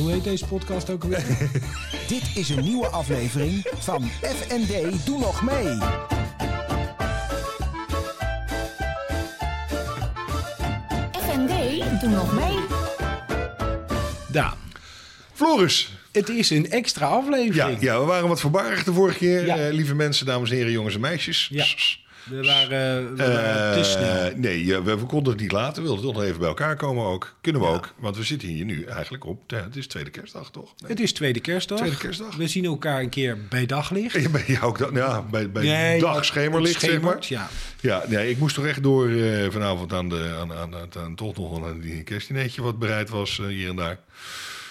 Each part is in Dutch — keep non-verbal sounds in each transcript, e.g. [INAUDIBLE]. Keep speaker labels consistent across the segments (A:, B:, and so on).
A: Hoe heet deze podcast ook alweer? [LAUGHS]
B: Dit is een nieuwe aflevering van FND Doe Nog Mee.
C: FND, doe nog mee.
A: Daan,
D: Floris.
A: het is een extra
D: Ja,
A: aflevering.
D: ja, we waren wat verbaasd de vorige keer.
A: Ja.
D: Eh, lieve mensen, dames en heren, jongens en meisjes.
A: Ja. We waren, we waren te
D: Eh,
A: snel.
D: nee, we, konden het niet laten. We wilden toch nog even bij elkaar komen ook. Kunnen we ook. Want we zitten hier nu eigenlijk op. het is tweede kerstdag, toch? Nee.
A: Het is tweede kerstdag.
D: Tweede kerstdag.
A: We zien elkaar een keer bij daglicht.
D: Ja, bij jou ook dat, ja, bij, bij
A: Nee,
D: dag
A: het
D: schemerlicht, zeg maar.
A: Ja.
D: Ja, nee, ik moest toch echt door eh, vanavond aan, de, aan, aan, aan, aan toch nog wel een die kerstdineetje wat bereid was eh, hier en daar.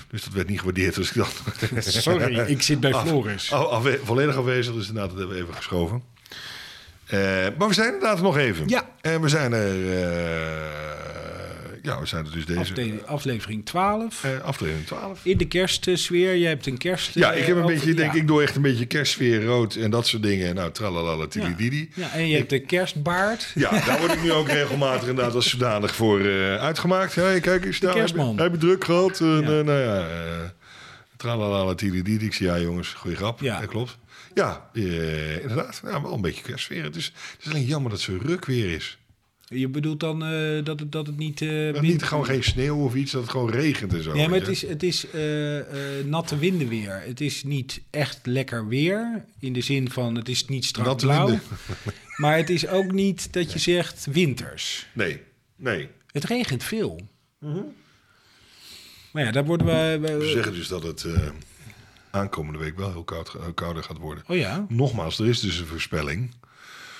D: Dus dat werd niet gewaardeerd. Dus ik dacht... [LAUGHS]
A: Sorry, ik zit bij
D: Af-
A: Floris.
D: af- volledig afwezig, dus inderdaad, dat hebben we even geschoven. Eh, maar we zijn inderdaad er nog even.
A: Ja.
D: En we zijn er... eh, ja, we zijn er dus deze...
A: Aflevering 12.
D: eh, aflevering 12.
A: In de kerstsfeer. Jij hebt een kerst...
D: Ja, ik heb een
A: over-
D: beetje, denk
A: ja.
D: ik, door echt een beetje kerstsfeer, rood en dat soort dingen. Nou, tralalala, tilididi.
A: Ja, en je hebt de kerstbaard.
D: Ja, daar word ik nu ook regelmatig inderdaad als zodanig voor uitgemaakt. Hey, kijk eens, nou,
A: kerstman.
D: Heb, je- je druk gehad? En,
A: Ja.
D: nou ja, tralalala, tilididi. Ik zie, ja jongens, goeie grap.
A: Ja.
D: Dat klopt. Ja, eh, inderdaad. Ja, wel een beetje kerstsfeer. Het is, het is alleen jammer dat het zo ruk weer is.
A: Je bedoelt dan eh, dat, het, dat het niet... eh,
D: Dat niet gewoon geen sneeuw of iets, dat het gewoon regent en zo.
A: Ja, maar
D: weet
A: het
D: je.
A: is, het is eh, eh, natte windenweer. Het is niet echt lekker weer. In de zin van, het is niet strak
D: Natte
A: blauw.
D: winden. [LAUGHS]
A: Maar het is ook niet dat je zegt winters.
D: Nee, nee.
A: Het regent veel. Maar ja, daar worden we... we-
D: Ze zeggen dus dat het eh, aankomende week wel heel koud, heel kouder gaat worden.
A: oh ja,
D: Nogmaals, er is dus een voorspelling.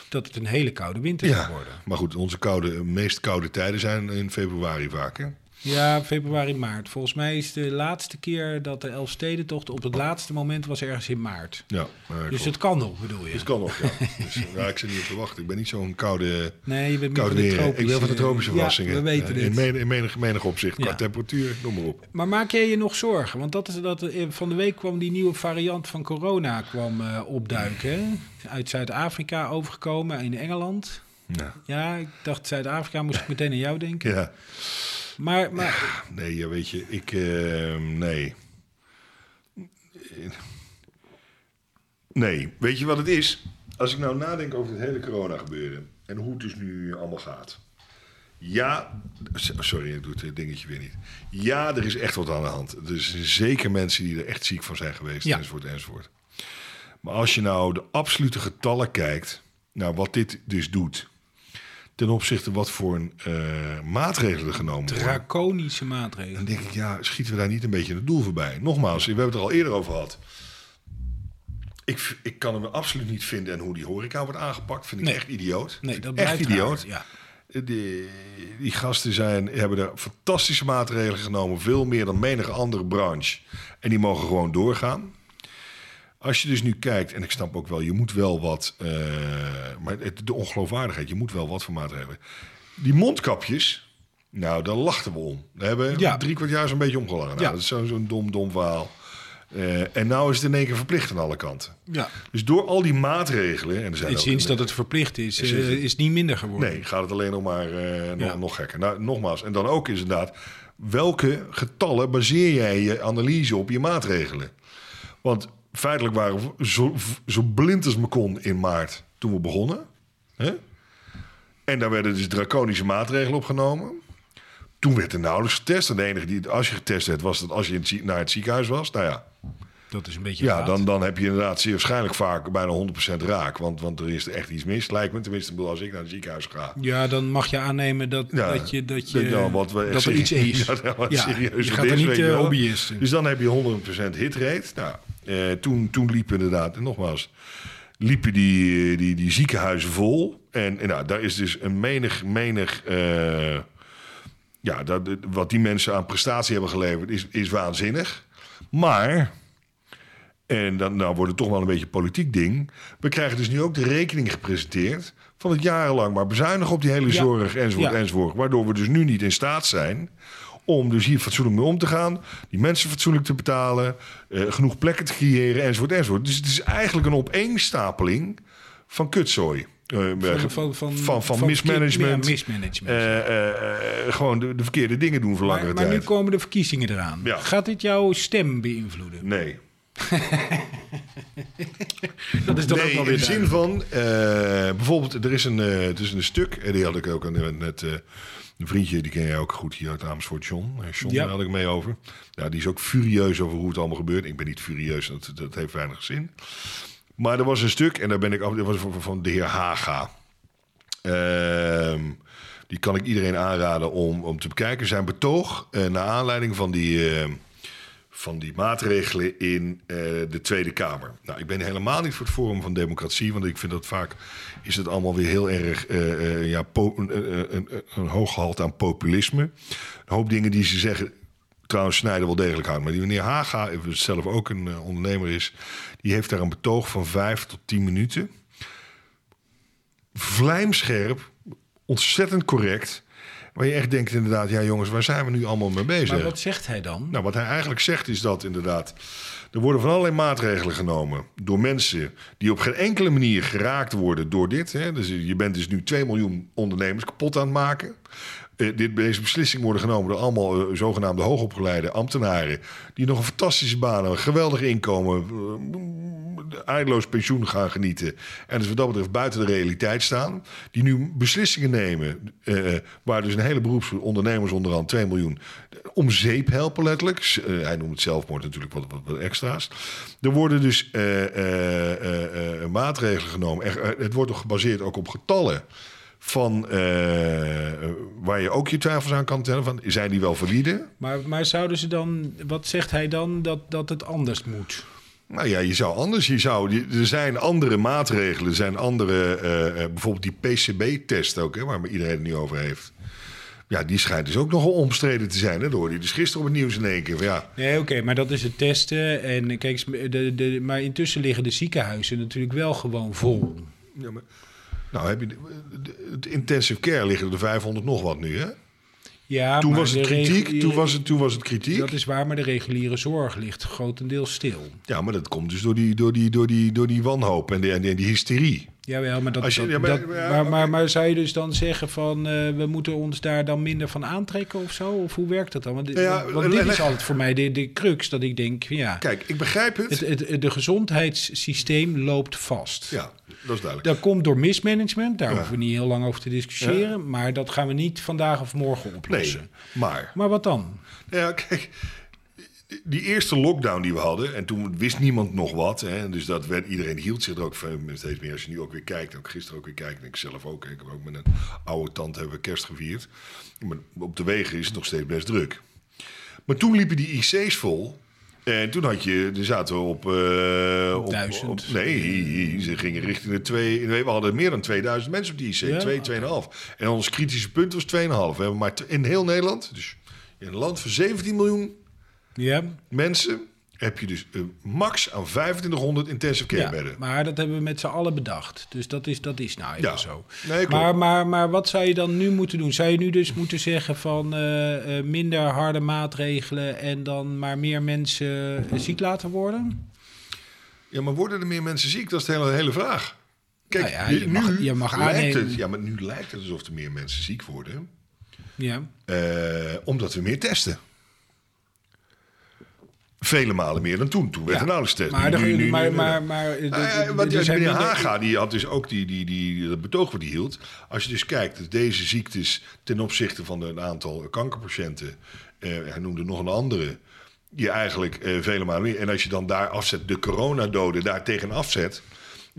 A: dat het een hele koude winter gaat worden.
D: maar goed, onze koude, meest koude tijden zijn in februari vaak. Hè?
A: Ja, februari, maart. Volgens mij is de laatste keer dat de Elfstedentocht op het laatste moment was ergens in maart.
D: Ja, maar
A: Dus het kan nog, bedoel je?
D: Het kan nog, ja. Dus, ja, ik zit niet op te wachten. Ik ben niet zo'n koude,
A: Nee, je bent
D: koude
A: van de
D: weer. Ik ben van de tropische
A: Ja,
D: verrassingen.
A: we weten
D: Eh,
A: het.
D: In menig, in menig, menig opzicht, qua
A: Ja.
D: temperatuur, noem maar op.
A: Maar maak jij je nog zorgen? Want dat is dat eh, van de week kwam die nieuwe variant van corona kwam eh, opduiken. hè? Uit Zuid-Afrika overgekomen in Engeland.
D: Ja.
A: Ja, ik dacht Zuid-Afrika moest ik meteen aan jou denken.
D: ja.
A: Maar, maar
D: Nee, ja, weet je, ik... eh, nee. Nee, weet je wat het is? Als ik nou nadenk over het hele corona gebeuren... en hoe het dus nu allemaal gaat... Ja, sorry, ik doe het dingetje weer niet. Ja, er is echt wat aan de hand. Er zijn zeker mensen die er echt ziek van zijn geweest,
A: Ja.
D: enzovoort, enzovoort. Maar als je nou de absolute getallen kijkt... naar wat dit dus doet... ten opzichte wat voor een, eh, maatregelen er genomen worden...
A: draconische maatregelen.
D: Dan denk ik, ja, schieten we daar niet een beetje het doel voorbij? Nogmaals, we hebben het er al eerder over gehad. Ik, ik kan hem absoluut niet vinden. En hoe die horeca wordt aangepakt, vind ik
A: Nee.
D: echt idioot.
A: Nee, dat
D: ik echt
A: blijft
D: idioot.
A: raar, Ja.
D: Die, die gasten zijn, hebben er fantastische maatregelen genomen. Veel meer dan menige andere branche. En die mogen gewoon doorgaan. Als je dus nu kijkt, en ik snap ook wel, je moet wel wat... eh, maar het, de ongeloofwaardigheid, je moet wel wat voor maatregelen. Die mondkapjes, nou, daar lachten we om. Hebben we
A: Ja.
D: drie kwart jaar zo'n beetje omgelachen. Nou,
A: Ja.
D: Dat is zo'n dom, dom verhaal. Eh, en nou is het in één keer verplicht aan alle kanten.
A: ja.
D: Dus door al die maatregelen... En er zijn
A: En sinds dat het verplicht is,
D: Is
A: eh, is het niet minder geworden.
D: Nee, gaat het alleen nog maar nog,
A: Ja.
D: nog gekker. Nou, nogmaals, en dan ook is inderdaad... welke getallen baseer jij je analyse op je maatregelen? Want feitelijk waren we zo, zo blind als me kon in maart toen we begonnen. Hè? En daar werden dus draconische maatregelen opgenomen. Toen werd er nauwelijks getest. En de enige die, als je getest werd, was dat als je in het zie- naar het ziekenhuis was. Nou ja,
A: Dat is een beetje
D: ja, dan, dan heb je inderdaad zeer waarschijnlijk vaak bijna 100% raak. Want, want er is echt iets mis, lijkt me. Tenminste, als ik naar het ziekenhuis ga.
A: Ja, dan mag je aannemen dat,
D: Ja,
A: dat, je, dat, je,
D: wat we
A: dat er iets [LAUGHS] is.
D: Ja, serieus
A: je gaat er niet uh,
D: wel.
A: hobbyisten.
D: Dus dan heb je 100% hitrate. Nou, eh, toen, toen liepen inderdaad, en nogmaals, liepen die, die, die ziekenhuizen vol. En, en nou, daar is dus een menig, menig... eh, ja, dat, wat die mensen aan prestatie hebben geleverd is, is waanzinnig. Maar... En dan nou wordt het toch wel een beetje een politiek ding. We krijgen dus nu ook de rekening gepresenteerd van het jarenlang maar bezuinigen op die hele
A: Ja.
D: zorg enzovoort
A: Ja.
D: enzovoort. Waardoor we dus nu niet in staat zijn om dus hier fatsoenlijk mee om te gaan, die mensen fatsoenlijk te betalen, eh, genoeg plekken te creëren enzovoort enzovoort. Dus het is eigenlijk een opeenstapeling van kutzooi. Eh,
A: Van, van, van,
D: van, van mismanagement.
A: Ja, mismanagement.
D: gewoon de, de verkeerde dingen doen voor langere
A: maar, maar nu
D: tijd.
A: komen de verkiezingen eraan.
D: Ja.
A: Gaat dit jouw stem beïnvloeden?
D: Nee. [LAUGHS]
A: Dat is dan ook
D: nee,
A: wel
D: in
A: weer
D: de zin van... eh, bijvoorbeeld, er is een, eh, het is een stuk... En die had ik ook aan- net... eh, een vriendje, die ken jij ook goed hier uit Amersfoort, John. Eh, John,
A: Ja.
D: daar had ik mee over. Ja, die is ook furieus over hoe het allemaal gebeurt. Ik ben niet furieus, dat, dat heeft weinig zin. Maar er was een stuk, en daar ben ik af... Dat was van, van de heer Haga. Ehm, die kan ik iedereen aanraden om, om te bekijken. Zijn betoog, eh, naar aanleiding van die... van die maatregelen in eh, de Tweede Kamer. Nou, ik ben helemaal niet voor het Forum van Democratie, want ik vind dat vaak is het allemaal weer heel erg eh, eh, ja, een, een, hoog gehalte aan populisme. Een hoop dingen die ze zeggen, trouwens snijden wel degelijk hout. Maar die meneer Haga, zelf ook een ondernemer is, die heeft daar een betoog van vijf tot tien minuten. Vlijmscherp, ontzettend correct. Waar je echt denkt inderdaad, ja jongens, waar zijn we nu allemaal mee bezig?
A: Maar wat zegt hij dan?
D: Nou, wat hij eigenlijk zegt is dat inderdaad... er worden van allerlei maatregelen genomen door mensen... die op geen enkele manier geraakt worden door dit. Hè. Dus je bent dus nu 2 miljoen ondernemers kapot aan het maken. Eh, dit, deze beslissingen worden genomen door allemaal eh, zogenaamde hoogopgeleide ambtenaren... die nog een fantastische baan, een geweldig inkomen... eh, eindeloos pensioen gaan genieten... en dus wat dat betreft buiten de realiteit staan... die nu beslissingen nemen... eh, waar dus een hele beroeps ondernemers onderhand 2 miljoen... om zeep helpen letterlijk. Eh, hij noemt het zelfmoord natuurlijk wat, wat, wat extra's. Er worden dus eh, maatregelen genomen. Het wordt toch gebaseerd ook op getallen... Van waar je ook je twijfels aan kan stellen. Van, zijn die wel valide?
A: Maar, maar zouden ze dan, wat zegt hij dan, dat, dat het anders moet?
D: Nou ja, je zou anders. Je zou, je- er zijn andere maatregelen. Er zijn andere. eh, eh, bijvoorbeeld die PCB-test ook, hè, waar iedereen het nu over heeft. Ja, die schijnt dus ook nogal omstreden te zijn. Hè, door die dus gisteren op het nieuws in één keer. Ja,
A: Nee, oké, maar dat is het testen. En kijk, de, de, maar intussen liggen de ziekenhuizen natuurlijk wel gewoon vol.
D: ja maar, nou, heb je de- intensive care liggen er 500 nog wat nu, hè?
A: Ja,
D: Toen was het kritiek. Toen was het, toen was het kritiek.
A: Dat is waar, maar de reguliere zorg ligt grotendeels stil.
D: Ja, maar dat komt dus door die, door die, door die, door die wanhoop en die, en die, hysterie.
A: Jawel, maar, dat,
D: Als je-
A: dat-
D: ja, maar-
A: dat-
D: ja,
A: maar,
D: oké.
A: maar, maar zou je dus dan zeggen van... eh, we moeten ons daar dan minder van aantrekken of zo? Of hoe werkt dat dan? Want, dit-
D: Ja,
A: want dit
D: leg-
A: is altijd voor mij de, de crux dat ik denk... Ja,
D: Kijk, ik begrijp het.
A: het, het, de gezondheidssysteem loopt vast.
D: Ja, dat is duidelijk.
A: Dat komt door mismanagement, daar
D: Ja.
A: hoeven we niet heel lang over te discussiëren. Maar dat gaan we niet vandaag of morgen oplossen.
D: Nee, maar
A: Maar wat dan?
D: Ja, kijk, die eerste lockdown die we hadden, en toen wist niemand nog wat. Hè, dus dat werd, iedereen hield zich er ook veel- steeds meer. Als je nu ook weer kijkt, ook gisteren ook weer kijkt, en ik zelf ook. Ik heb ook met een oude tante hebben we kerst gevierd. Maar op de wegen is het nog steeds best druk. Maar toen liepen die IC's vol. En toen had je, er zaten we op, eh, op,
A: Duizend.
D: op- Nee, ze gingen richting de twee. Nee, we hadden meer dan 2000 mensen op die IC.
A: Ja?
D: 2, 2,5. En ons kritische punt was 2,5. We hebben maar in heel Nederland, dus in een land van 17 miljoen
A: Ja,
D: mensen, heb je dus een max aan 2500 intensive care
A: ja
D: bedden.
A: maar dat hebben we met z'n allen bedacht. Dus dat is, dat is nou even
D: Ja.
A: zo.
D: Nee,
A: maar, maar, maar wat zou je dan nu moeten doen? Zou je nu dus moeten zeggen van eh, eh, minder harde maatregelen... en dan maar meer mensen eh, ziek laten worden?
D: Ja, maar worden er meer mensen ziek? Dat is de hele, hele vraag. Kijk,
A: Nou ja, je
D: nu
A: mag- je mag
D: lijkt het, ja, maar nu lijkt het alsof er meer mensen ziek worden,
A: Ja.
D: omdat we meer testen. Vele malen meer dan toen. Toen werd er nauwelijks test.
A: Maar,
D: Nu-
A: de-
D: nu-
A: maar, maar, maar, zijn
D: meneer Haga die had dus ook die, die, die, dat betoog wat hij hield. Als je dus kijkt, dat deze ziektes ten opzichte van een aantal kankerpatiënten, eh, hij noemde nog een andere, die eigenlijk eh, vele malen meer. En als je dan daar afzet, de coronadoden daar tegen afzet,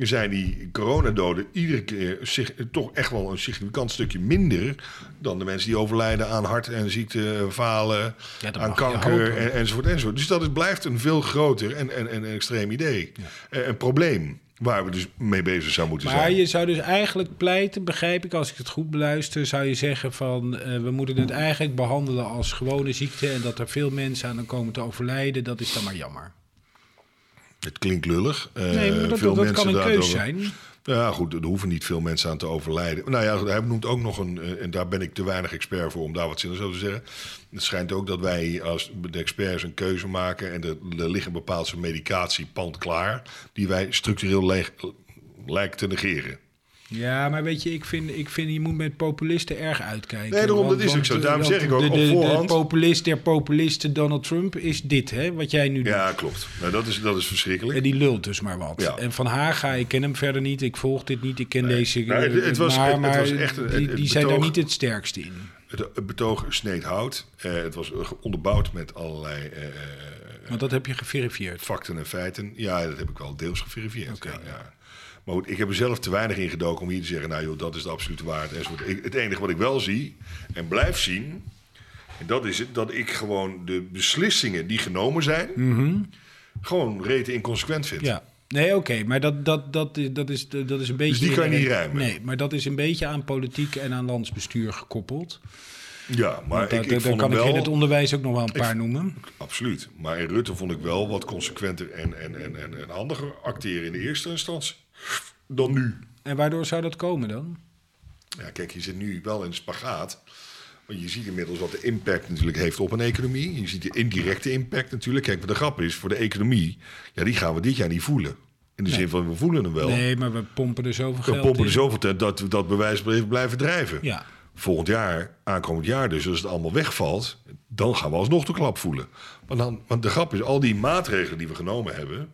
D: zijn die coronadoden iedere keer zich, toch echt wel een significant stukje minder dan de mensen die overlijden aan hart- en ziektefalen,
A: Ja, dat
D: aan kanker en, enzovoort, enzovoort. Dus dat is, blijft een veel groter en, en, en extreem idee. Eh, Een probleem waar we dus mee bezig zouden moeten
A: Maar
D: zijn.
A: je zou dus eigenlijk pleiten, begrijp ik, als ik het goed beluister, zou je zeggen van eh, we moeten het eigenlijk behandelen als gewone ziekte en dat er veel mensen aan komen te overlijden, dat is dan maar jammer.
D: Het klinkt lullig. Eh,
A: Nee, maar dat,
D: veel
A: dat
D: mensen
A: kan een
D: daardoor-
A: keus zijn.
D: Ja, goed, er hoeven niet veel mensen aan te overlijden. Nou ja, hij noemt ook nog een, eh, en daar ben ik te weinig expert voor om daar wat zinnigs over te zeggen. Het schijnt ook dat wij als de experts een keuze maken en er, er ligt een bepaald soort medicatie pand klaar, die wij structureel leeg, lijken te negeren.
A: Ja, maar weet je, ik vind, ik vind je moet met populisten erg uitkijken.
D: Nee, daarom, dat is ook zo. Daarom zeg ik ook op voorhand-
A: De populist der populisten, Donald Trump, is dit, hè, wat jij nu doet.
D: Ja, klopt. Nou, dat, is, dat is verschrikkelijk.
A: En die lult dus maar wat.
D: Ja.
A: En Van Haga, ik ken hem verder niet, ik volg dit niet, ik ken
D: Nee.
A: deze...
D: Nee, het- het was-
A: maar,
D: het-
A: maar
D: was echt een-
A: die, die zijn daar niet het sterkste in.
D: Het, betoog sneed hout. Eh, het was onderbouwd met allerlei eh, eh,
A: Want dat heb je geverifieerd.
D: facten en feiten. Ja, dat heb ik wel deels geverifieerd.
A: Oké.
D: ja, ja. Maar goed, ik heb er zelf te weinig in gedoken om hier te zeggen... nou joh, dat is de absolute waarheid. enzovoort. Ik, het enige wat ik wel zie en blijf zien... en dat is het, dat ik gewoon de beslissingen die genomen zijn... gewoon rete inconsequent vind.
A: Mhm. Ja. Nee, oké, maar dat, dat, dat, is- dat, is, dat is een beetje...
D: Dus die kan je niet ruimen?
A: Nee, maar dat is een beetje aan politiek en aan landsbestuur gekoppeld.
D: Ja, maar ik, ik vond
A: kan ik in het onderwijs ook nog wel een paar noemen.
D: Absoluut. Maar in Rutte vond ik wel wat consequenter en, en, en, en, en handiger acteren in de eerste instantie dan nu.
A: En waardoor zou dat komen dan?
D: Ja, kijk, je zit nu wel in spagaat. Want je ziet inmiddels wat de impact natuurlijk heeft op een economie. Je ziet de indirecte impact natuurlijk. Kijk, wat de grap is, voor de economie, ja, die gaan we dit jaar niet voelen. In de zin van, we voelen hem wel.
A: Nee, maar we pompen er zoveel
D: we
A: geld
D: pompen er zoveel tijd dat we dat bewijs blijven blijven drijven.
A: Ja.
D: Volgend jaar, aankomend jaar dus, als het allemaal wegvalt... dan gaan we alsnog de klap voelen. Want, dan, want de grap is, al die maatregelen die we genomen hebben...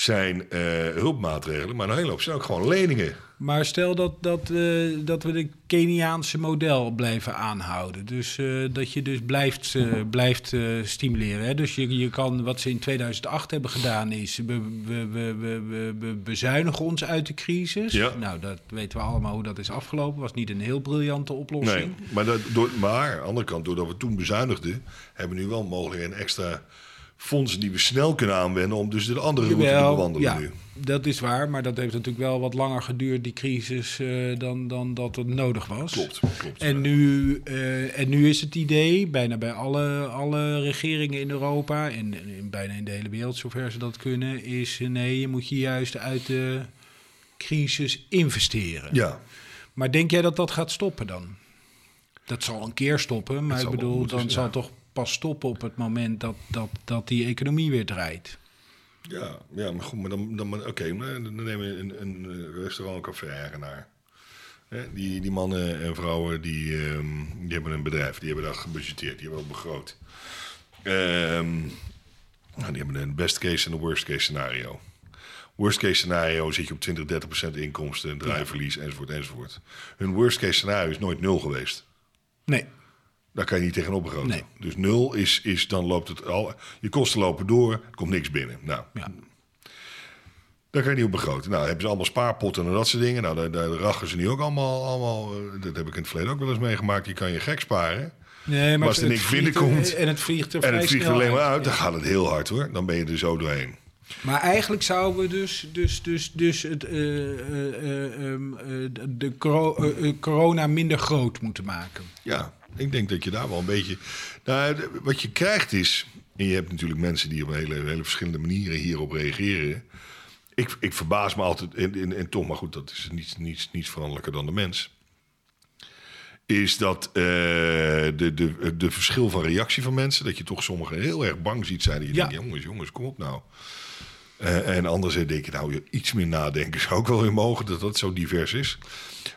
D: zijn eh, hulpmaatregelen, maar een hele hoop zijn ook gewoon leningen.
A: Maar stel dat, dat, eh, dat we de Keniaanse model blijven aanhouden. Dus eh, dat je dus blijft, blijft stimuleren. Hè? Dus je, je kan, wat ze in 2008 hebben gedaan, is we, we, we, we, we, we bezuinigen ons uit de crisis.
D: Ja.
A: Nou, dat weten we allemaal hoe dat is afgelopen. Was niet een heel briljante oplossing.
D: Nee, maar, dat, door, maar aan de andere kant, doordat we toen bezuinigden... hebben we nu wel mogelijk een extra fondsen die we snel kunnen aanwenden... om dus de andere route te bewandelen
A: ja,
D: nu.
A: dat is waar. Maar dat heeft natuurlijk wel wat langer geduurd, die crisis, eh, dan, dan dat het nodig was.
D: Klopt, klopt.
A: En nu, eh, en nu is het idee, bijna bij alle, alle regeringen in Europa en, bijna in de hele wereld, zover ze dat kunnen, is eh, nee, je moet je juist uit de crisis investeren.
D: Ja,
A: Maar denk jij dat dat gaat stoppen dan? Dat zal een keer stoppen, maar ik bedoel, dan zal toch pas stoppen op het moment dat, dat, dat die economie weer draait.
D: ja, ja, maar goed, maar dan, dan maar- oké, dan nemen we een, een restaurant, een café-eigenaar. Hè, Die, die mannen en vrouwen die, ehm, die hebben een bedrijf, die hebben dat gebudgeteerd, die hebben dat begroot. Nou, die hebben een best case en een worst case scenario. Worst case scenario zit je op 20, 30 procent inkomsten, draaiverlies enzovoort enzovoort. Hun worst case scenario is nooit nul geweest.
A: Nee,
D: Daar kan je niet tegenop begroten.
A: Nee.
D: Dus nul is, is, dan loopt het al. Je kosten lopen door, er komt niks binnen. Nou,
A: ja.
D: daar kan je niet op begroten. Nou, hebben ze allemaal spaarpotten en dat soort dingen. Nou, daar, daar rachen ze nu ook allemaal. allemaal eh, dat heb ik in het verleden ook wel eens meegemaakt. Je kan je gek sparen.
A: Nee, maar
D: Maar als er niks binnenkomt
A: En het vliegt er
D: En het vliegt er alleen maar uit. Dan gaat het heel hard hoor. Dan ben je er zo doorheen.
A: Maar eigenlijk zouden we dus, dus, dus, dus het, eh, eh, eh, ehm, eh, de- de coro- corona minder groot moeten maken.
D: Ja, ik denk dat je daar wel een beetje. Nou, wat je krijgt is. En je hebt natuurlijk mensen die op hele, hele verschillende manieren hierop reageren. Ik, ik verbaas me altijd. En, en, en toch, maar goed, dat is niets, niets, niets veranderlijker dan de mens. Is dat eh, de, de, de verschil van reactie van mensen. Dat je toch sommigen heel erg bang ziet zijn. Die je
A: Ja.
D: denkt, jongens, jongens, kom op nou. Eh, en anderen denken, nou, je iets meer nadenken zou ook wel weer mogen. Dat dat zo divers is.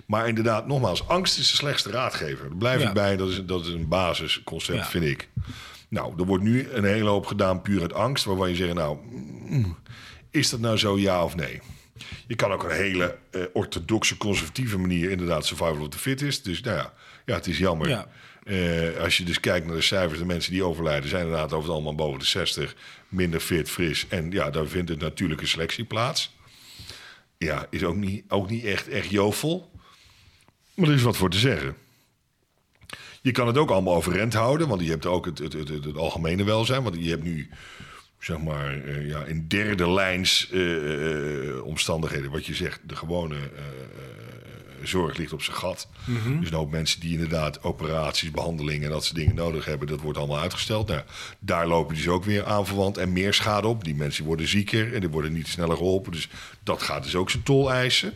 D: Maar inderdaad, nogmaals, angst is de slechtste raadgever. Daar blijf
A: Ja.
D: ik bij. Dat is, dat is een basisconcept,
A: Ja.
D: vind ik. Nou, er wordt nu een hele hoop gedaan puur uit angst. Waarvan je zegt, nou, mm, is dat nou zo ja of nee? Je kan ook een hele eh, orthodoxe, conservatieve manier... inderdaad survival of the fittest. Dus nou ja, ja het is jammer.
A: Ja.
D: Eh, als je dus kijkt naar de cijfers... de mensen die overlijden zijn inderdaad over het allemaal boven de 60... minder fit, fris. En ja, daar vindt een natuurlijke selectie plaats. Ja, is ook niet, ook niet echt, echt jovel. Maar er is wat voor te zeggen. Je kan het ook allemaal overeind houden, want je hebt ook het, het, het, het, algemene welzijn. Want je hebt nu, zeg maar, eh, ja, in derde lijns eh, omstandigheden. Wat je zegt, de gewone zorg ligt op zijn gat. Dus een hoop mensen die inderdaad operaties, behandelingen en dat soort dingen nodig hebben, dat wordt allemaal uitgesteld. Nou, daar lopen dus ook weer aanverwant en meer schade op. Die mensen worden zieker en die worden niet sneller geholpen. Dus dat gaat dus ook zijn tol eisen.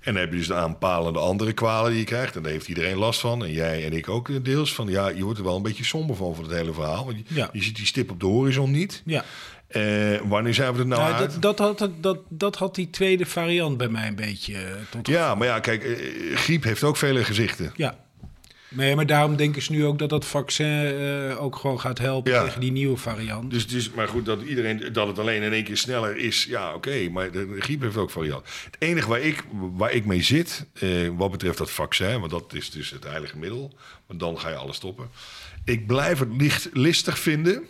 D: En dan heb je dus de aanpalende andere kwalen die je krijgt. En daar heeft iedereen last van. En jij en ik ook deels. Van ja, je wordt er wel een beetje somber van voor het hele verhaal. Want je,
A: Ja.
D: je ziet die stip op de horizon niet.
A: Ja.
D: Eh, wanneer zijn we er nou
A: Nou,
D: uit?
A: dat, dat, had, dat, dat had die tweede variant bij mij een beetje eh, tot
D: Ja, maar ja, kijk, eh, griep heeft ook vele gezichten.
A: Ja. Nee, maar daarom denken ze nu ook dat dat vaccin ook gewoon gaat helpen
D: Ja.
A: tegen die nieuwe variant.
D: Dus is maar goed dat iedereen dat het alleen in één keer sneller is. Ja, oké, maar de, de griep heeft ook variant. Het enige waar ik, waar ik mee zit, wat betreft dat vaccin, want dat is dus het heilige middel, want dan ga je alles stoppen. Ik blijf het licht, listig vinden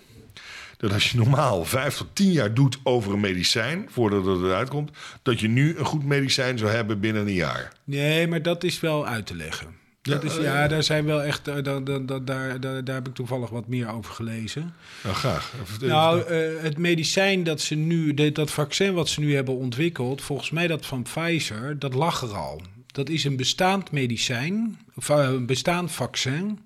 D: dat als je normaal vijf tot tien jaar doet over een medicijn voordat het eruit komt, dat je nu een goed medicijn zou hebben binnen een jaar.
A: Nee, maar dat is wel uit te leggen. Dat
D: Ja,
A: is,
D: eh,
A: ja, daar zijn wel echt. eh, daar, daar, daar, daar, daar, heb ik toevallig wat meer over gelezen.
D: Nou, graag.
A: Nou, eh, het medicijn dat ze nu, dat vaccin wat ze nu hebben ontwikkeld, volgens mij dat van Pfizer, dat lag er al. Dat is een bestaand medicijn, of eh, een bestaand vaccin,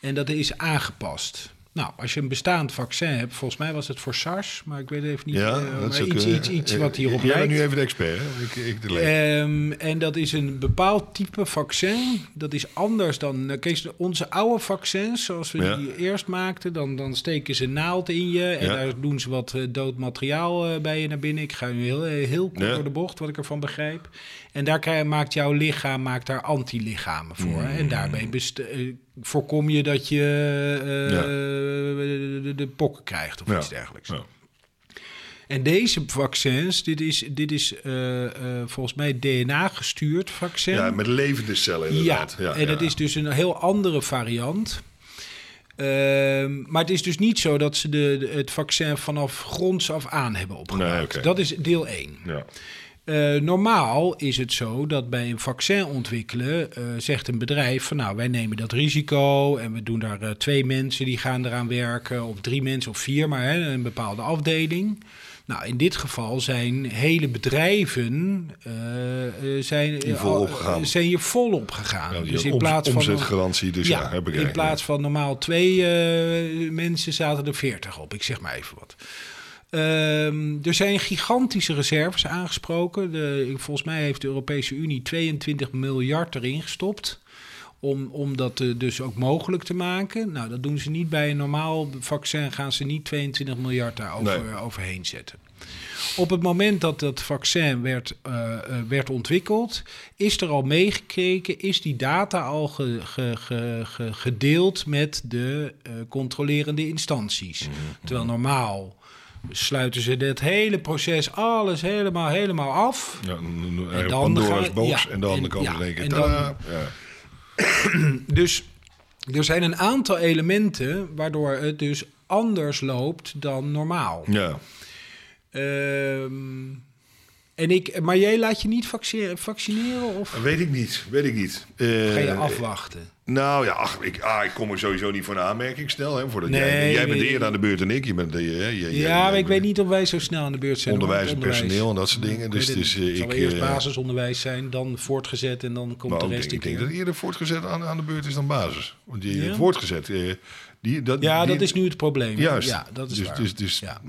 A: en dat is aangepast. Nou, als je een bestaand vaccin hebt, volgens mij was het voor SARS, maar ik weet even niet.
D: ja,
A: eh,
D: dat
A: maar
D: zou
A: iets, iets, iets
D: Eh,
A: wat hierop
D: Jij bent
A: lijkt.
D: nu even de expert, hè? Ik, ik de.
A: Ehm, en dat is een bepaald type vaccin. Dat is anders dan. eh, Kees, onze oude vaccins, zoals we
D: Ja.
A: die eerst maakten, dan, dan steken ze een naald in je. En
D: Ja.
A: daar doen ze wat eh, dood materiaal eh, bij je naar binnen. Ik ga nu heel, eh, heel kort
D: Ja.
A: door de bocht, wat ik ervan begrijp. En daar krijg, maakt jouw lichaam maakt daar antilichamen voor.
D: Mm.
A: En daarmee best- eh, voorkom je dat je eh,
D: Ja.
A: de, de pokken krijgt of
D: Ja.
A: iets dergelijks.
D: Ja.
A: En deze vaccins, dit is, dit is eh, eh, volgens mij DNA-gestuurd vaccin.
D: Ja, met levende cellen
A: Ja,
D: inderdaad.
A: en het is dus een heel andere variant. Ehm, maar het is dus niet zo dat ze de, het vaccin vanaf gronds af aan hebben opgebouwd.
D: Nee.
A: Dat is deel 1.
D: Ja.
A: Eh, normaal is het zo dat bij een vaccin ontwikkelen eh, zegt een bedrijf van nou wij nemen dat risico en we doen daar eh, twee mensen die gaan eraan werken of drie mensen of vier, maar hè, een bepaalde afdeling. Nou, in dit geval zijn hele bedrijven eh, zijn,
D: Hier opgegaan.
A: zijn hier vol op gegaan.
D: Ja, die
A: dus in plaats van
D: omzetgarantie, dus ja, heb ik
A: in plaats van normaal twee mensen zaten er veertig op. Ik zeg maar even wat. Ehm, er zijn gigantische reserves aangesproken. De, volgens mij heeft de Europese Unie 22 miljard erin gestopt. Om, om dat eh, dus ook mogelijk te maken. Nou, dat doen ze niet bij een normaal vaccin. Gaan ze niet 22 miljard daar over,
D: Nee.
A: overheen zetten. Op het moment dat dat vaccin werd, eh, eh, werd ontwikkeld, is er al meegekeken, is die data al ge- ge- ge- ge- gedeeld met de eh, controlerende instanties. Terwijl normaal sluiten ze het hele proces, alles helemaal, helemaal af.
D: Ja,
A: En dan
D: Pandora's
A: ga-
D: box
A: ja,
D: en dan
A: en-
D: komen
A: ja, en dan-. [CLEARS THROAT] Dus er zijn een aantal elementen waardoor het dus anders loopt dan normaal.
D: ja.
A: Ehm, en ik, maar jij laat je niet vacci- vaccineren of
D: Weet ik niet, weet ik niet.
A: ga je
D: Eh,
A: afwachten?
D: Nou ja, ach, ik, ah, ik kom er sowieso niet voor een aanmerking snel. Hè, voordat
A: Nee,
D: jij, jij bent eerder aan de beurt dan ik. Je bent, eh, je, je,
A: ja, maar ik weet niet of wij zo snel aan de beurt zijn.
D: Onderwijs en personeel en dat soort dingen.
A: Ik
D: Dus, dus eh,
A: het zal
D: ik...
A: eerst
D: eh,
A: basisonderwijs zijn, dan voortgezet en dan komt de rest
D: ik
A: een
D: denk dat eerder voortgezet aan, aan de beurt is dan basis. Want je
A: Ja?
D: voortgezet... eh, die, dat,
A: Ja,
D: die-
A: dat is nu het probleem.
D: Juist.
A: Ja, dat is
D: dus,
A: waar.
D: Dus, dus,
A: Ja.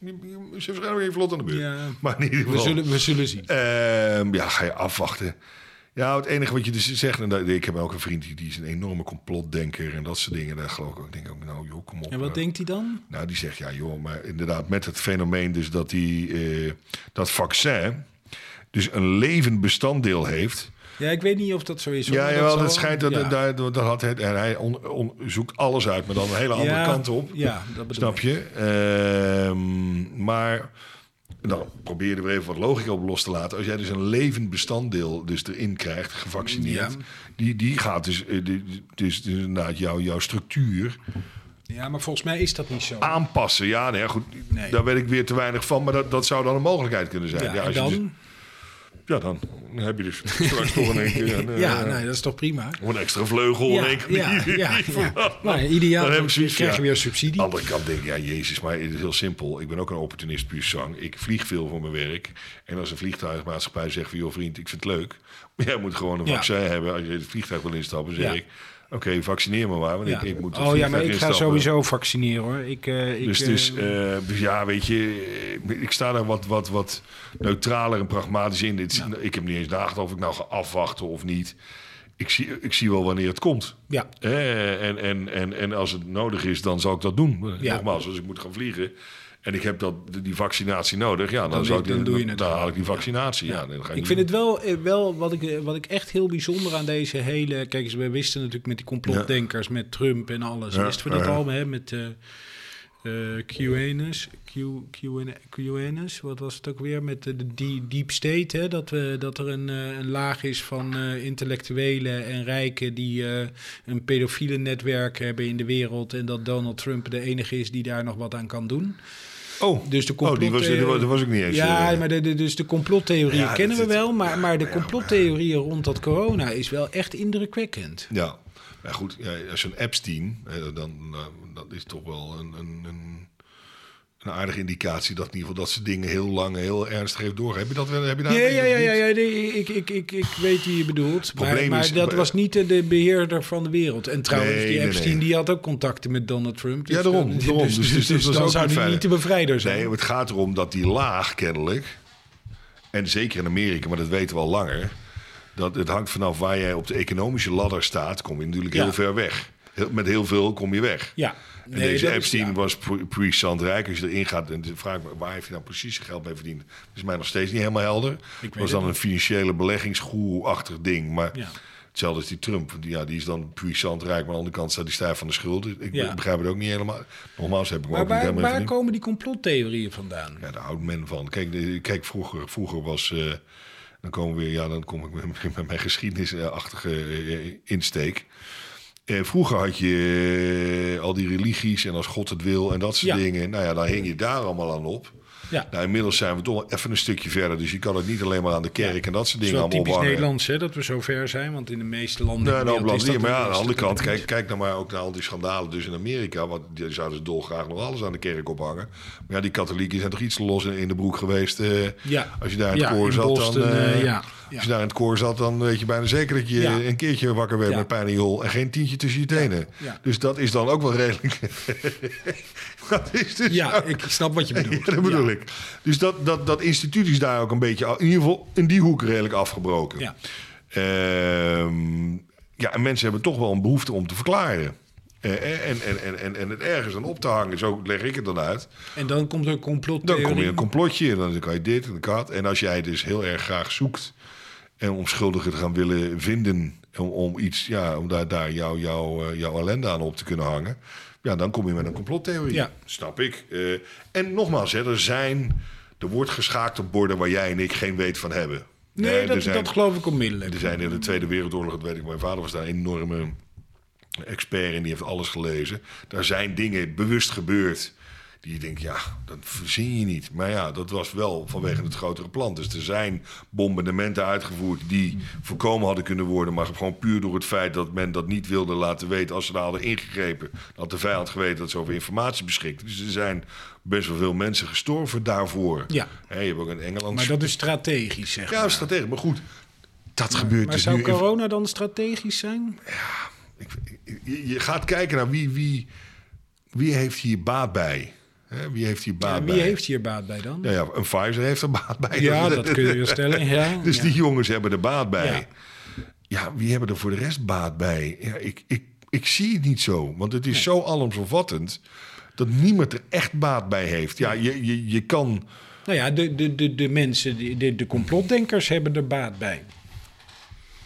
D: Je- ze waarschijnlijk even vlot aan de beurt.
A: Ja.
D: Maar in ieder
A: we,
D: geval...
A: zullen, we zullen zien.
D: Ehm, ja, ga je afwachten. Ja, het enige wat je dus zegt, en dat, ik heb ook een vriend die, die is een enorme complotdenker en dat soort dingen. Daar geloof ik ook. Ik denk ook, nou joh, kom op.
A: En wat
D: eh.
A: denkt hij dan?
D: Nou, die zegt ja joh, maar inderdaad met het fenomeen dus dat die, eh, dat vaccin dus een levend bestanddeel heeft.
A: Ja, ik weet niet of dat zo is. hoor,
D: Ja,
A: maar
D: jawel,
A: zal-
D: dat schijnt dat,
A: ja.
D: daar, dat had hij, en hij on- on- zoekt alles uit, maar dan een hele andere
A: Ja,
D: kant op.
A: Ja, dat bedoel
D: Snap
A: ik.
D: je? Ehm, maar dan probeer je er even wat logica op los te laten. Als jij dus een levend bestanddeel dus erin krijgt, gevaccineerd,
A: Ja.
D: die, die gaat dus, die- dus, dus inderdaad jouw, jouw structuur
A: Ja, maar volgens mij is dat niet zo.
D: aanpassen. Ja, nee, goed,
A: Nee.
D: daar weet ik weer te weinig van, maar dat, dat zou dan een mogelijkheid kunnen zijn.
A: ja,
D: als je
A: dan?
D: dus- ja dan heb je dus [LAUGHS] straks toch in één keer een, eh,
A: ja, nee, dat is toch prima?
D: of een extra vleugel in één keer.
A: ja, ja, ja. [LAUGHS] Nou, ideaal.
D: Dan heb ik
A: Dan
D: zoiets,
A: krijg je
D: ja.
A: weer subsidie.
D: Aan de andere kant denk ik, ja, jezus, maar het is heel simpel. Ik ben ook een opportunist puur zang. Ik vlieg veel voor mijn werk. En als een vliegtuigmaatschappij zegt van, joh vriend, ik vind het leuk. [LAUGHS] Maar jij moet gewoon een
A: Ja.
D: vaccin hebben als je het vliegtuig wil instappen. zeg
A: Ja.
D: ik, Oké, vaccineer me maar, want
A: Ja.
D: ik, ik moet
A: oh ja, maar ik ga sowieso vaccineren hoor. Ik, eh, ik,
D: Dus,
A: eh,
D: dus, eh, dus ja, weet je, eh, ik sta daar wat, wat, wat neutraler en pragmatisch in. Dit, Ik heb niet eens nagedacht of ik nou ga afwachten of niet. Ik zie, ik zie wel wanneer het komt.
A: ja,
D: Eh, en, en, en, en als het nodig is, dan zal ik dat doen.
A: Ja.
D: Nogmaals, als ik moet gaan vliegen en ik heb dat, die vaccinatie nodig, ja, dan,
A: is-
D: ik,
A: dan doe je het
D: dan
A: gewoon.
D: haal ik die vaccinatie. Ja. dan ga
A: Ik
D: niet
A: vind het wel, eh, wel wat, ik, eh, wat ik echt heel bijzonder aan deze hele... Kijk eens, we wisten natuurlijk met die complotdenkers, met Trump en alles.
D: Ja,
A: Wisten we dat al, hè? Met QAnus, QAn- QAnus, wat was het ook weer? Met de, de deep state, hè? Dat, we, dat er een, een laag is van eh, intellectuelen en rijken... die een pedofiele netwerk hebben in de wereld... en dat Donald Trump de enige is die daar nog wat aan kan doen.
D: Oh,
A: Dus de
D: oh die was, die was, ik niet eens.
A: ja,
D: eh,
A: maar de, de- dus de complottheorieën
D: Ja,
A: kennen we wel, maar, maar de complottheorieën rond dat corona is wel echt indrukwekkend.
D: Ja, maar goed, als je een Epstein, dan, dan dat is toch wel een, een, een, een aardige indicatie dat in ieder geval dat ze dingen heel lang, heel ernstig heeft door. Heb je dat wel? Heb je daar
A: Ja, ja, ja, ja,
D: ja.
A: nee, ik, ik, ik, ik weet wie je bedoelt. Maar,
D: Probleem
A: maar
D: is-
A: dat was niet de, de beheerder van de wereld. En trouwens,
D: Nee,
A: die Epstein
D: nee.
A: die had ook contacten met Donald Trump. Dus
D: Ja, daarom,
A: dan-
D: daarom.
A: Dus,
D: Dus-
A: dus,
D: dus dat was
A: dan zou
D: niet
A: hij niet de bevrijder zijn.
D: Nee, het gaat erom dat die laag kennelijk, en zeker in Amerika, maar dat weten we al langer, dat het hangt vanaf waar jij op de economische ladder staat, kom je natuurlijk
A: Ja.
D: heel ver weg. Met heel veel kom je weg.
A: ja.
D: En
A: Nee,
D: deze
A: is-
D: Epstein
A: ja.
D: was puissant rijk. Als je erin gaat en vraag ik me, waar heeft hij nou precies zijn geld mee verdiend? Is mij nog steeds niet helemaal helder.
A: weet
D: was dan een
A: niet.
D: financiële beleggingsgoeroe-achtig ding. Maar
A: Ja.
D: hetzelfde als die Trump. Die, ja, die is dan puissant rijk, maar aan de andere kant staat die stijf van de schuld. Ik
A: Ja.
D: begrijp het ook niet helemaal. Nogmaals heb ik
A: Maar
D: ook niet
A: waar,
D: helemaal
A: waar komen die complottheorieën vandaan?
D: Ja, daar houdt men van. Kijk, de- kijk vroeger, vroeger was... eh, dan komen we weer... Ja, dan kom ik met, [LAUGHS] met mijn geschiedenisachtige eh, insteek. Eh, vroeger had je eh, al die religies en als God het wil en dat soort
A: Ja.
D: dingen. Nou ja, dan hing je daar allemaal aan op.
A: Ja.
D: Nou, inmiddels zijn we toch wel even een stukje verder. Dus je kan het niet alleen maar aan de kerk en dat soort
A: is
D: dingen allemaal
A: typisch
D: ophangen.
A: Nederlands hè, dat we zo ver zijn, want in de meeste landen...
D: Nee, nou,
A: is
D: blad,
A: dat
D: maar ja, aan de
A: is
D: andere kant,
A: niet.
D: kijk, kijk nou maar ook naar al die schandalen dus in Amerika. Want die zouden ze dolgraag nog alles aan de kerk ophangen. Maar ja, die katholieken zijn toch iets te los in, in de broek geweest. eh,
A: Ja.
D: Als je daar in het
A: Ja,
D: koor zat,
A: Boston,
D: dan... eh,
A: eh, ja.
D: Als je daar in het koor zat, dan weet je bijna zeker dat je een keertje wakker werd met pijn in je hol. En geen tientje tussen je tenen. Dus dat is dan ook wel redelijk... [LAUGHS] dat is dus
A: Ja,
D: ook-
A: ik snap wat je bedoelt. [LAUGHS]
D: Dat bedoel ik. Dus dat, dat, dat instituut is daar ook een beetje... In ieder geval in die hoek redelijk afgebroken.
A: Ja.
D: Ehm, ja, en mensen hebben toch wel een behoefte om te verklaren. Eh, en, en, en, en, en het ergens aan op te hangen, zo leg ik het dan uit.
A: En dan komt er een complottheorie.
D: Dan kom je een complotje en dan kan je dit en dat. En als jij dus heel erg graag zoekt en om schuldigen te gaan willen vinden... om, om iets, ja, om daar, daar jouw jou, eh, jouw ellende aan op te kunnen hangen... ja, dan kom je met een complottheorie.
A: Ja.
D: Snap ik. Eh, en nogmaals, hè, er zijn... Er wordt geschaakt op borden waar jij en ik geen weet van hebben.
A: Nee,
D: Eh,
A: dat,
D: zijn-
A: dat geloof ik onmiddellijk.
D: er zijn in de Tweede Wereldoorlog, dat weet ik, mijn vader was daar een enorme expert in, die heeft alles gelezen. Daar zijn dingen bewust gebeurd die je denkt, ja, dat verzin je niet. Maar ja, dat was wel vanwege het grotere plan. Dus er zijn bombardementen uitgevoerd die voorkomen hadden kunnen worden, maar gewoon puur door het feit dat men dat niet wilde laten weten. Als ze daar hadden ingegrepen, dan had de vijand geweten dat ze over informatie beschikte. Dus er zijn best wel veel mensen gestorven daarvoor.
A: Ja.
D: Hè, je hebt ook in Engeland...
A: Maar dat is strategisch, zeg
D: Ja,
A: maar.
D: strategisch. Maar goed, dat gebeurt
A: Maar
D: dus
A: zou
D: nu...
A: corona dan strategisch zijn?
D: ik, je, je gaat kijken naar wie, wie, wie heeft hier baat bij. Hè, wie heeft hier baat
A: Ja,
D: bij?
A: wie heeft hier baat bij dan?
D: Ja, ja, een Pfizer heeft er baat bij.
A: Ja, dat kun je stellen. Ja, [LAUGHS]
D: Dus
A: ja.
D: die jongens hebben er baat bij.
A: Ja.
D: Wie hebben er voor de rest baat bij? Ja, ik, ik, ik zie het niet zo. Want het is zo alomvattend dat niemand er echt baat bij heeft. Ja, je, je, je kan...
A: Nou ja, de, de, de, de mensen, de, de complotdenkers hebben er baat bij.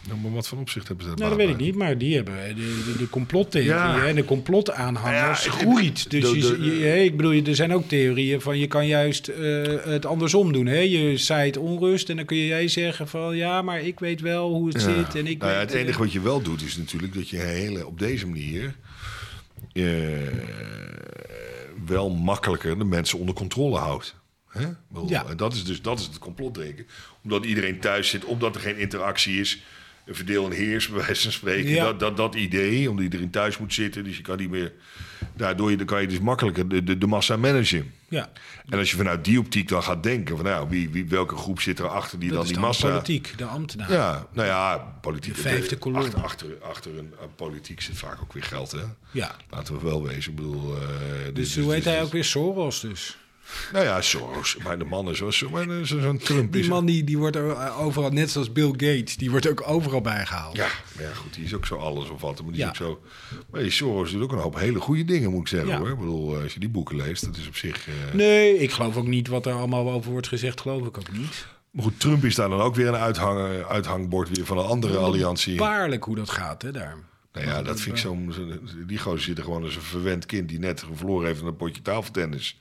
D: Nou, maar wat voor opzicht hebben ze er
A: Nou, dat weet ik niet, maar die hebben de, de,
D: Ja.
A: en de complotaanhangers
D: Ja, het-
A: groeit. Dus
D: de-
A: je, ik bedoel, er zijn ook theorieën van je kan juist eh, het andersom doen. Hè? Je zaait onrust en dan kun je jij zeggen van ja, maar ik weet wel hoe het
D: Ja.
A: zit. En ik
D: nou ja,
A: weet,
D: het enige
A: eh,
D: wat je wel doet is natuurlijk dat je hele, op deze manier eh, wel makkelijker de mensen onder controle houdt. Hè? Bedoel,
A: Ja.
D: En dat is dus dat is het complotdenken. Omdat iedereen thuis zit, omdat er geen interactie is. Een verdeel en heers, bij wijze van spreken.
A: Ja.
D: Dat, dat, dat idee, omdat iedereen thuis moet zitten. Dus je kan niet meer Daardoor je, dan kan je dus makkelijker de, de, de massa managen.
A: Ja,
D: En als je vanuit die optiek dan gaat denken van nou, wie, wie, welke groep zit er achter die
A: dat
D: dan die
A: dan
D: massa...
A: politiek, de ambtenaar.
D: Ja, nou ja, politiek.
A: De vijfde kolom.
D: Achter, achter, achter een, politiek zit vaak ook weer geld, hè?
A: Ja.
D: Laten we wel wezen. Ik bedoel, eh,
A: Dus hoe heet hij ook weer? Soros dus.
D: Nou ja, Soros. Maar de man is zo- zo- zo'n Trump.
A: Die
D: is-
A: man die, die wordt er eh, overal, net zoals Bill Gates, die wordt ook overal bijgehaald.
D: Ja, maar ja, goed, die is ook zo alles of wat. Maar die
A: Ja.
D: is ook zo. Maar die Soros doet ook een hoop hele goede dingen, moet ik zeggen
A: Ja.
D: hoor. Ik bedoel, eh, als je die boeken leest, dat is op zich. eh,
A: Nee, ik geloof ook niet wat er allemaal over wordt gezegd, geloof ik ook niet.
D: Maar goed, Trump is daar dan ook weer een uithang, uithangbord weer van een andere alliantie.
A: Baarlijk hoe dat gaat, hè, daar.
D: Nou ja, dat vind ik zo. zo- Die gozer zit er gewoon als een verwend kind die net verloren heeft aan een potje tafeltennis.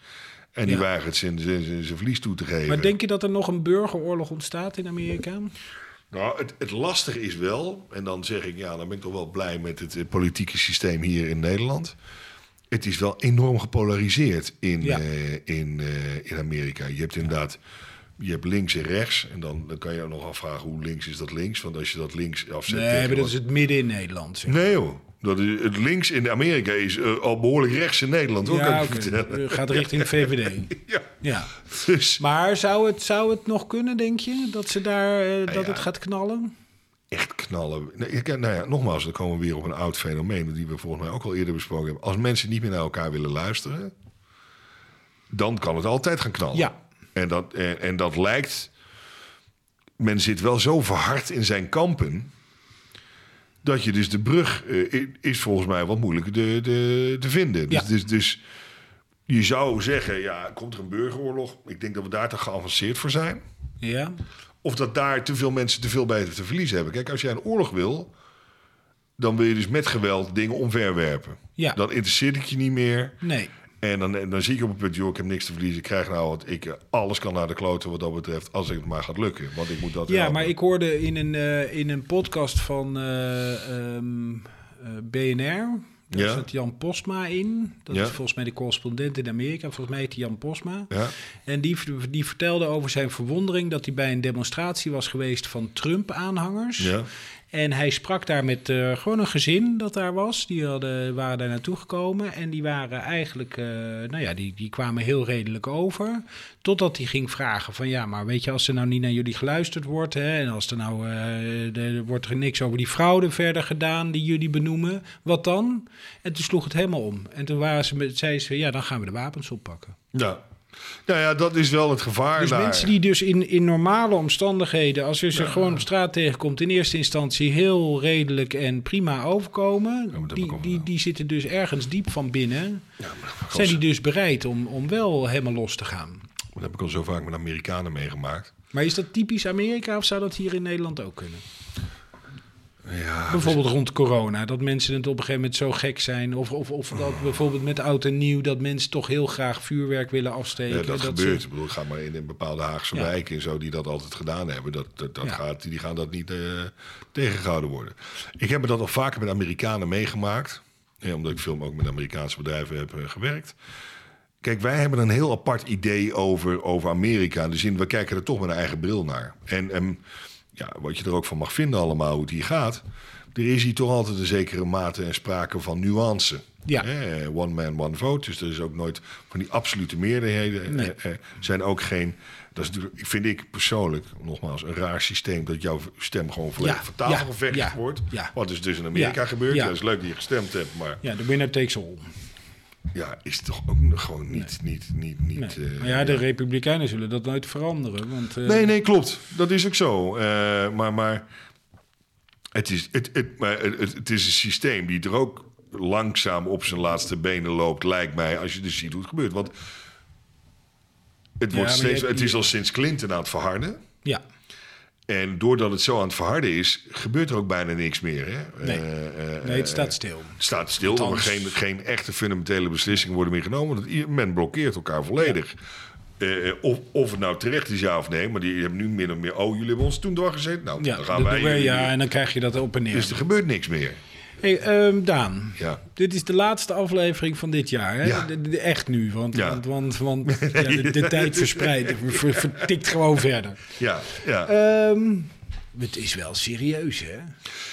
D: En die
A: Ja.
D: weigert zijn, zijn, zijn, verlies toe te geven.
A: Maar denk je dat er nog een burgeroorlog ontstaat in Amerika?
D: Nou, het, het lastige is wel, en dan zeg ik, ja, dan ben ik toch wel blij met het politieke systeem hier in Nederland. Het is wel enorm gepolariseerd in,
A: Ja.
D: eh, in, eh, in Amerika. Je hebt inderdaad, je hebt links en rechts. En dan, dan kan je nog afvragen hoe links is dat links. Want als je dat links afzet.
A: Nee, maar dat
D: wat-
A: is het midden in Nederland. Zeg.
D: Nee joh, dat is, het links in Amerika is eh, al behoorlijk rechts in Nederland. Hoor, kan ik vertellen.
A: gaat richting [LAUGHS] VVD.
D: Ja,
A: Ja.
D: dus
A: Maar zou het, zou het nog kunnen, denk je? Dat, ze daar, eh, dat
D: ja.
A: het gaat knallen?
D: echt knallen. Ik- nou ja, nogmaals, dan komen we weer op een oud fenomeen... die we volgens mij ook al eerder besproken hebben. Als mensen niet meer naar elkaar willen luisteren... dan kan het altijd gaan knallen.
A: Ja.
D: En dat, en, en dat lijkt... Men zit wel zo verhard in zijn kampen... dat je dus de brug eh, is volgens mij wat moeilijker te, te, te vinden. Dus,
A: Ja.
D: dus, dus je zou zeggen, ja, komt er een burgeroorlog? Ik denk dat we daar te geavanceerd voor zijn.
A: Ja.
D: Of dat daar te veel mensen te veel bij te verliezen hebben. Kijk, als jij een oorlog wil, dan wil je dus met geweld dingen omverwerpen.
A: Ja.
D: Dan interesseert het je niet meer.
A: Nee.
D: En dan, dan zie ik op het punt, joh, ik heb niks te verliezen. Ik krijg nou wat, ik, eh, alles kan naar de kloten wat dat betreft, als het maar gaat lukken. Want ik moet dat
A: Ja,
D: helpen.
A: maar ik hoorde in een, eh, in een podcast van eh, ehm, eh, BNR. Daar
D: Ja.
A: zat Jan Postma in. Dat
D: Ja.
A: is volgens mij de correspondent in Amerika. Volgens mij heet hij Jan Postma.
D: Ja,
A: En die, die vertelde over zijn verwondering dat hij bij een demonstratie was geweest van Trump-aanhangers.
D: ja,
A: En hij sprak daar met eh, gewoon een gezin dat daar was. Die hadden, waren daar naartoe gekomen. En die waren eigenlijk, eh, nou ja, die, die kwamen heel redelijk over. Totdat hij ging vragen van ja, maar weet je, als er nou niet naar jullie geluisterd wordt. Hè, en als er nou, eh, er wordt er niks over die fraude verder gedaan die jullie benoemen. Wat dan? En toen sloeg het helemaal om. En toen waren ze zeiden ze, ja, dan gaan we de wapens oppakken.
D: ja. Nou ja, dat is wel het gevaar
A: Dus
D: daar.
A: mensen die dus in, in normale omstandigheden, als je ze gewoon op straat tegenkomt, in eerste instantie heel redelijk en prima overkomen, die, die, die zitten dus ergens diep van binnen.
D: Ja, maar dat
A: Zijn die dus bereid om, om wel helemaal los te gaan?
D: dat heb ik al zo vaak met Amerikanen meegemaakt.
A: Maar is dat typisch Amerika of zou dat hier in Nederland ook kunnen?
D: Ja,
A: Bijvoorbeeld rond corona, dat mensen het op een gegeven moment zo gek zijn. Of, of, of dat bijvoorbeeld met oud en nieuw, dat mensen toch heel graag vuurwerk willen afsteken.
D: Ja, dat, gebeurt. Ik bedoel, ga maar in een bepaalde Haagse
A: Ja.
D: wijken en zo die dat altijd gedaan hebben. Dat, dat, dat
A: Ja.
D: gaat, die gaan dat niet eh, tegengehouden worden. Ik heb me dat al vaker met Amerikanen meegemaakt. Ja, omdat ik veel ook met Amerikaanse bedrijven heb eh, gewerkt. Kijk, wij hebben een heel apart idee over, over Amerika. In de zin, we kijken er toch met een eigen bril naar. En, en ja, wat je er ook van mag vinden allemaal, hoe het hier gaat. Er is hier toch altijd een zekere mate en sprake van nuance.
A: Ja.
D: Eh, one man, one vote. Dus er is ook nooit van die absolute meerderheden.
A: Nee.
D: Eh, eh, zijn ook geen. Dat is natuurlijk, vind ik persoonlijk, nogmaals, een raar systeem dat jouw stem gewoon volledig
A: Ja,
D: van tafel
A: ja,
D: gevecht
A: ja,
D: wordt.
A: ja.
D: Wat is dus in Amerika
A: Ja,
D: gebeurt.
A: ja.
D: Ja. is leuk dat je gestemd hebt, maar
A: Ja, de winner takes all.
D: Ja, is toch ook gewoon niet. niet, niet, niet
A: Nee.
D: eh,
A: maar ja, de Republikeinen zullen dat nooit veranderen. Want, eh,
D: Nee, nee, klopt. Dat is ook zo. Eh, maar maar, het, is, het, het, maar het, het- is een systeem die er ook langzaam op zijn laatste benen loopt, lijkt mij, als je dus ziet hoe het gebeurt. Want het, wordt steeds,
A: hebt
D: het is al sinds Clinton aan het verharden.
A: Ja,
D: En doordat het zo aan het verharden is, gebeurt er ook bijna niks meer. Hè?
A: Nee.
D: Eh, eh,
A: nee, het
D: eh,
A: staat stil.
D: het staat stil,
A: Althans-
D: geen, geen echte fundamentele beslissingen worden meer genomen. Want men blokkeert elkaar volledig. Of, of het nou terecht is, ja of nee. Maar die hebben nu min of meer... Oh, jullie hebben ons toen doorgezet. Nou,
A: Ja,
D: dan gaan wij... jullie
A: ja,
D: weer.
A: en dan krijg je dat op en neer.
D: Dus er gebeurt niks meer.
A: Hey, ehm, Daan,
D: Ja.
A: dit is de laatste aflevering van dit jaar. Hè?
D: Ja.
A: De- de- echt nu, want,
D: Ja.
A: want, want, [LAUGHS] de, de tijd verspreidt, ver- vertikt gewoon verder.
D: Ja, ja.
A: Ehm, Het is wel serieus, hè?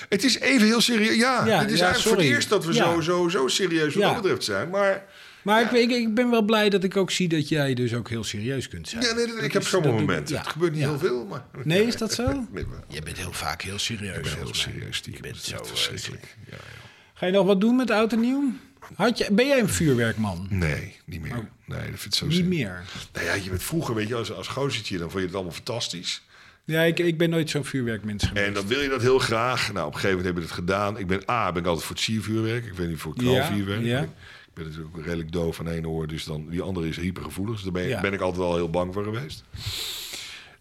D: Het is even heel serieus. Ja, het is eigenlijk voor het eerst dat we zo, zo, zo serieus wat dat betreft zijn. Maar
A: Maar ik, ik, ik ben wel blij dat ik ook zie dat jij dus ook heel serieus kunt zijn.
D: ja, nee, ik heb zo'n moment.
A: ja.
D: Het gebeurt niet
A: Ja.
D: heel veel, maar...
A: Nee, is dat zo? [LAUGHS]
D: Nee, maar-
A: Je bent heel vaak heel serieus.
D: Ik ben heel serieus, stiekem.
A: Je bent zo eh,
D: verschrikkelijk. Ja, ja.
A: Ga je nog wat doen met oud en nieuw? Had je, ben jij een vuurwerkman?
D: Nee, niet meer. Nee, dat vind ik zo
A: Niet
D: zin.
A: meer.
D: Nou ja, je bent vroeger, weet je, als, als gozertje, dan vond je het allemaal fantastisch.
A: Ja, ik, ik ben nooit zo'n vuurwerkmens geweest.
D: En dan wil je dat heel graag. Nou, op een gegeven moment hebben we het gedaan. Ik ben A, ben ik altijd voor het siervuurwerk. Ik weet niet voor knalvuurwerk.
A: ja.
D: Ik ben natuurlijk ook redelijk doof aan één oor, dus dan, die andere is hypergevoelig. Dus daar ben,
A: Ja.
D: ben ik altijd wel heel bang voor geweest.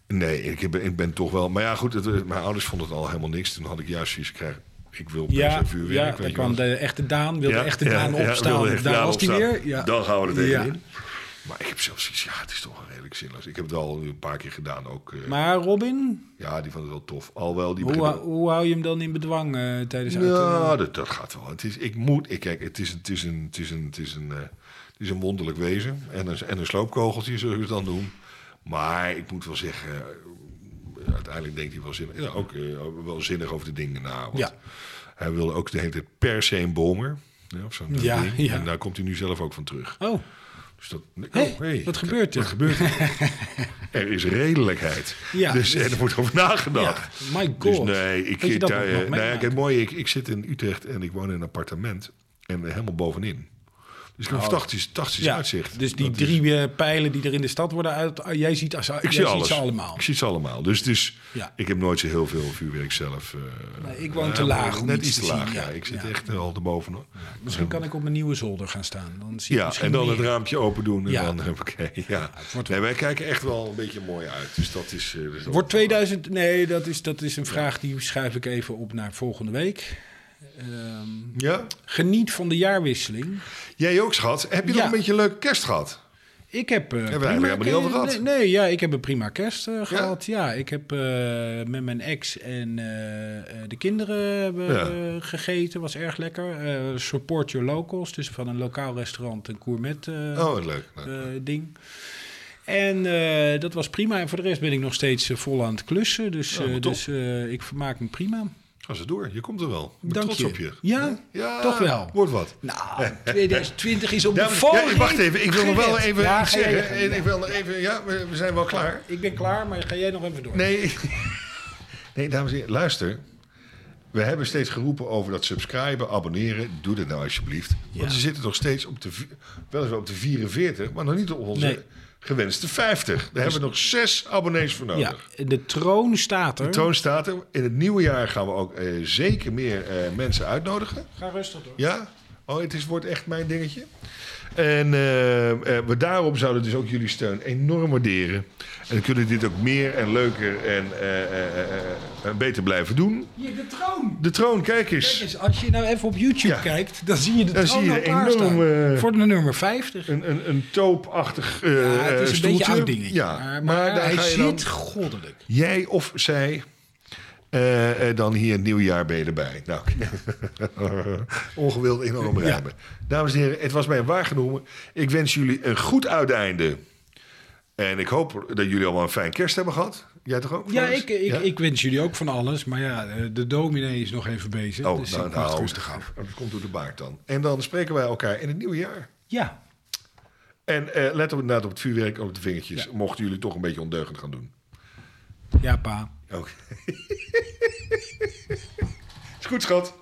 D: Nee, ik ben, ik ben toch wel... Maar ja, goed, het, mijn ouders vonden het al helemaal niks. Toen had ik juist zoiets gekregen. Ik wil
A: ja,
D: vuurwerk.
A: ja,
D: je
A: kwam de echte Daan, wilde
D: Ja,
A: echte Daan opstaan. daar was hij weer.
D: Dan gaan we er tegenin.
A: Ja.
D: Maar ik heb zelfs zoiets, ja, het is toch wel redelijk zinloos. Ik heb het al een paar keer gedaan ook. eh,
A: Maar Robin,
D: ja, die vond het wel tof. Alhoewel, die
A: hoe, hou je hem dan in bedwang eh, tijdens nieuw?
D: Nou, dat, dat gaat wel. Het is, ik moet, ik, kijk, het is, het is een, het is een, het is een, eh, het is een wonderlijk wezen. En een, en een sloopkogeltje, zullen we het dan doen. Maar ik moet wel zeggen, uiteindelijk denkt hij wel zinnig, ja, ook wel zinnig over de dingen na. Want
A: Ja.
D: Hij wilde ook de hele tijd per se een bomer. Ja, of zo'n
A: Ja,
D: ding.
A: ja.
D: En daar komt hij nu zelf ook van terug.
A: Oh,
D: Dus dat, oh, hey,
A: wat gebeurt er?
D: Wat gebeurt er? [LAUGHS] er is redelijkheid.
A: Ja,
D: dus,
A: dus-
D: en er wordt over nagedacht.
A: ja. My
D: Dus
A: god.
D: nee, ik, daar,
A: meemaakt.
D: kijk, mooi, ik, ik zit in Utrecht en ik woon in een appartement. En helemaal bovenin. Dus een fantastisch, fantastisch
A: Oh. Ja,
D: uitzicht.
A: dus die
D: Dat
A: drie eh, pijlen die er in de stad worden uit... ah, jij ziet, als,
D: ik
A: jij
D: zie
A: ziet
D: alles.
A: ze allemaal.
D: Ik zie ze allemaal. Dus, dus
A: Ja.
D: ik heb nooit zo heel veel vuurwerk zelf. eh,
A: Nee, ik woon
D: eh,
A: te laag
D: Net
A: iets te
D: te
A: zien,
D: laag, ja.
A: ja.
D: Ik zit echt al erboven. hoor.
A: Misschien kan ik op mijn nieuwe zolder gaan staan. Dan zie
D: Ja, en dan
A: meer.
D: het raampje open doen. En
A: Ja.
D: dan [LAUGHS] heb ik... Ja.
A: wordt
D: Nee, wij kijken echt wel een beetje mooi uit. Dus dat is... dat-
A: Wordt 2000... Nee, dat is, dat is een vraag die schuif ik even op naar volgende week. Ehm,
D: Ja?
A: geniet van de jaarwisseling.
D: Jij ook, schat. Heb je
A: Ja.
D: nog een beetje een leuke kerst gehad?
A: Ik heb. eh,
D: Hebben we over gehad.
A: Nee, nee, ja, ik heb een prima kerst eh, gehad. Ja, ik heb eh, met mijn ex en de kinderen hebben,
D: Ja.
A: gegeten. Was erg lekker. Support your locals, dus van een lokaal restaurant een gourmet
D: Oh, leuk. leuk.
A: ding. En dat was prima. En voor de rest ben ik nog steeds vol aan het klussen. Dus,
D: Oh,
A: dus ik vermaak me prima.
D: Ga ze door. Je komt er wel. Ik ben
A: Dank
D: trots
A: je.
D: op je.
A: Ja? Toch wel?
D: Wordt wat.
A: Nou, [LAUGHS] 2020 is op de
D: ja, wacht even. Ik wil nog wel even
A: Ja,
D: iets zeggen. En Ik wil nog even... Ja, we, we zijn wel klaar.
A: Ik ben klaar, maar ga jij nog even door.
D: Nee. [LAUGHS] Nee, dames en heren. Luister. We hebben steeds geroepen over dat subscriben, abonneren. Doe dat nou alsjeblieft. Want ze zitten nog steeds op de, weliswaar op de 44, maar nog niet op onze
A: Nee.
D: Gewenste 50. Daar hebben we nog zes abonnees voor
A: Ja,
D: nodig.
A: de troon staat er.
D: De troon staat er. In het nieuwe jaar gaan we ook eh, zeker meer eh, mensen uitnodigen.
A: Ga rustig door.
D: Ja? Oh, het is, wordt echt mijn dingetje. En eh, eh, we daarom zouden dus ook jullie steun enorm waarderen. En dan kunnen we dit ook meer en leuker en eh, beter blijven doen.
A: Hier, de troon.
D: De troon, kijk
A: Kijk
D: eens.
A: als je nou even op YouTube
D: Ja.
A: kijkt, dan zie je de
D: Dan
A: troon
D: zie je
A: klaarstaan.
D: enorme-
A: Voor de nummer 50.
D: Een, een, een toopachtig
A: Ja, het is een
D: stoeltje.
A: beetje oud dingetje.
D: Ja,
A: maar,
D: maar,
A: hij zit goddelijk.
D: jij of zij, eh, eh, dan hier het nieuwjaar ben je erbij. Nou, [LAUGHS] ongewild enorm rijmen. Dames en heren, het was mij waar genomen. Ik wens jullie een goed uiteinde. En ik hoop dat jullie allemaal een fijn kerst hebben gehad. Jij toch ook?
A: Ja, ik, ik,
D: Ja?
A: ik wens jullie ook van alles. Maar ja, eh, de dominee is nog even bezig.
D: Oh,
A: dus
D: nou,
A: wacht
D: nou,
A: rustig af.
D: Dat komt door de baard dan. En dan spreken wij elkaar in het nieuwe jaar.
A: Ja,
D: En let op, inderdaad op het vuurwerk, op de vingertjes. Mochten jullie toch een beetje ondeugend gaan doen.
A: ja pa.
D: Oké. [LAUGHS] Is goed, schat.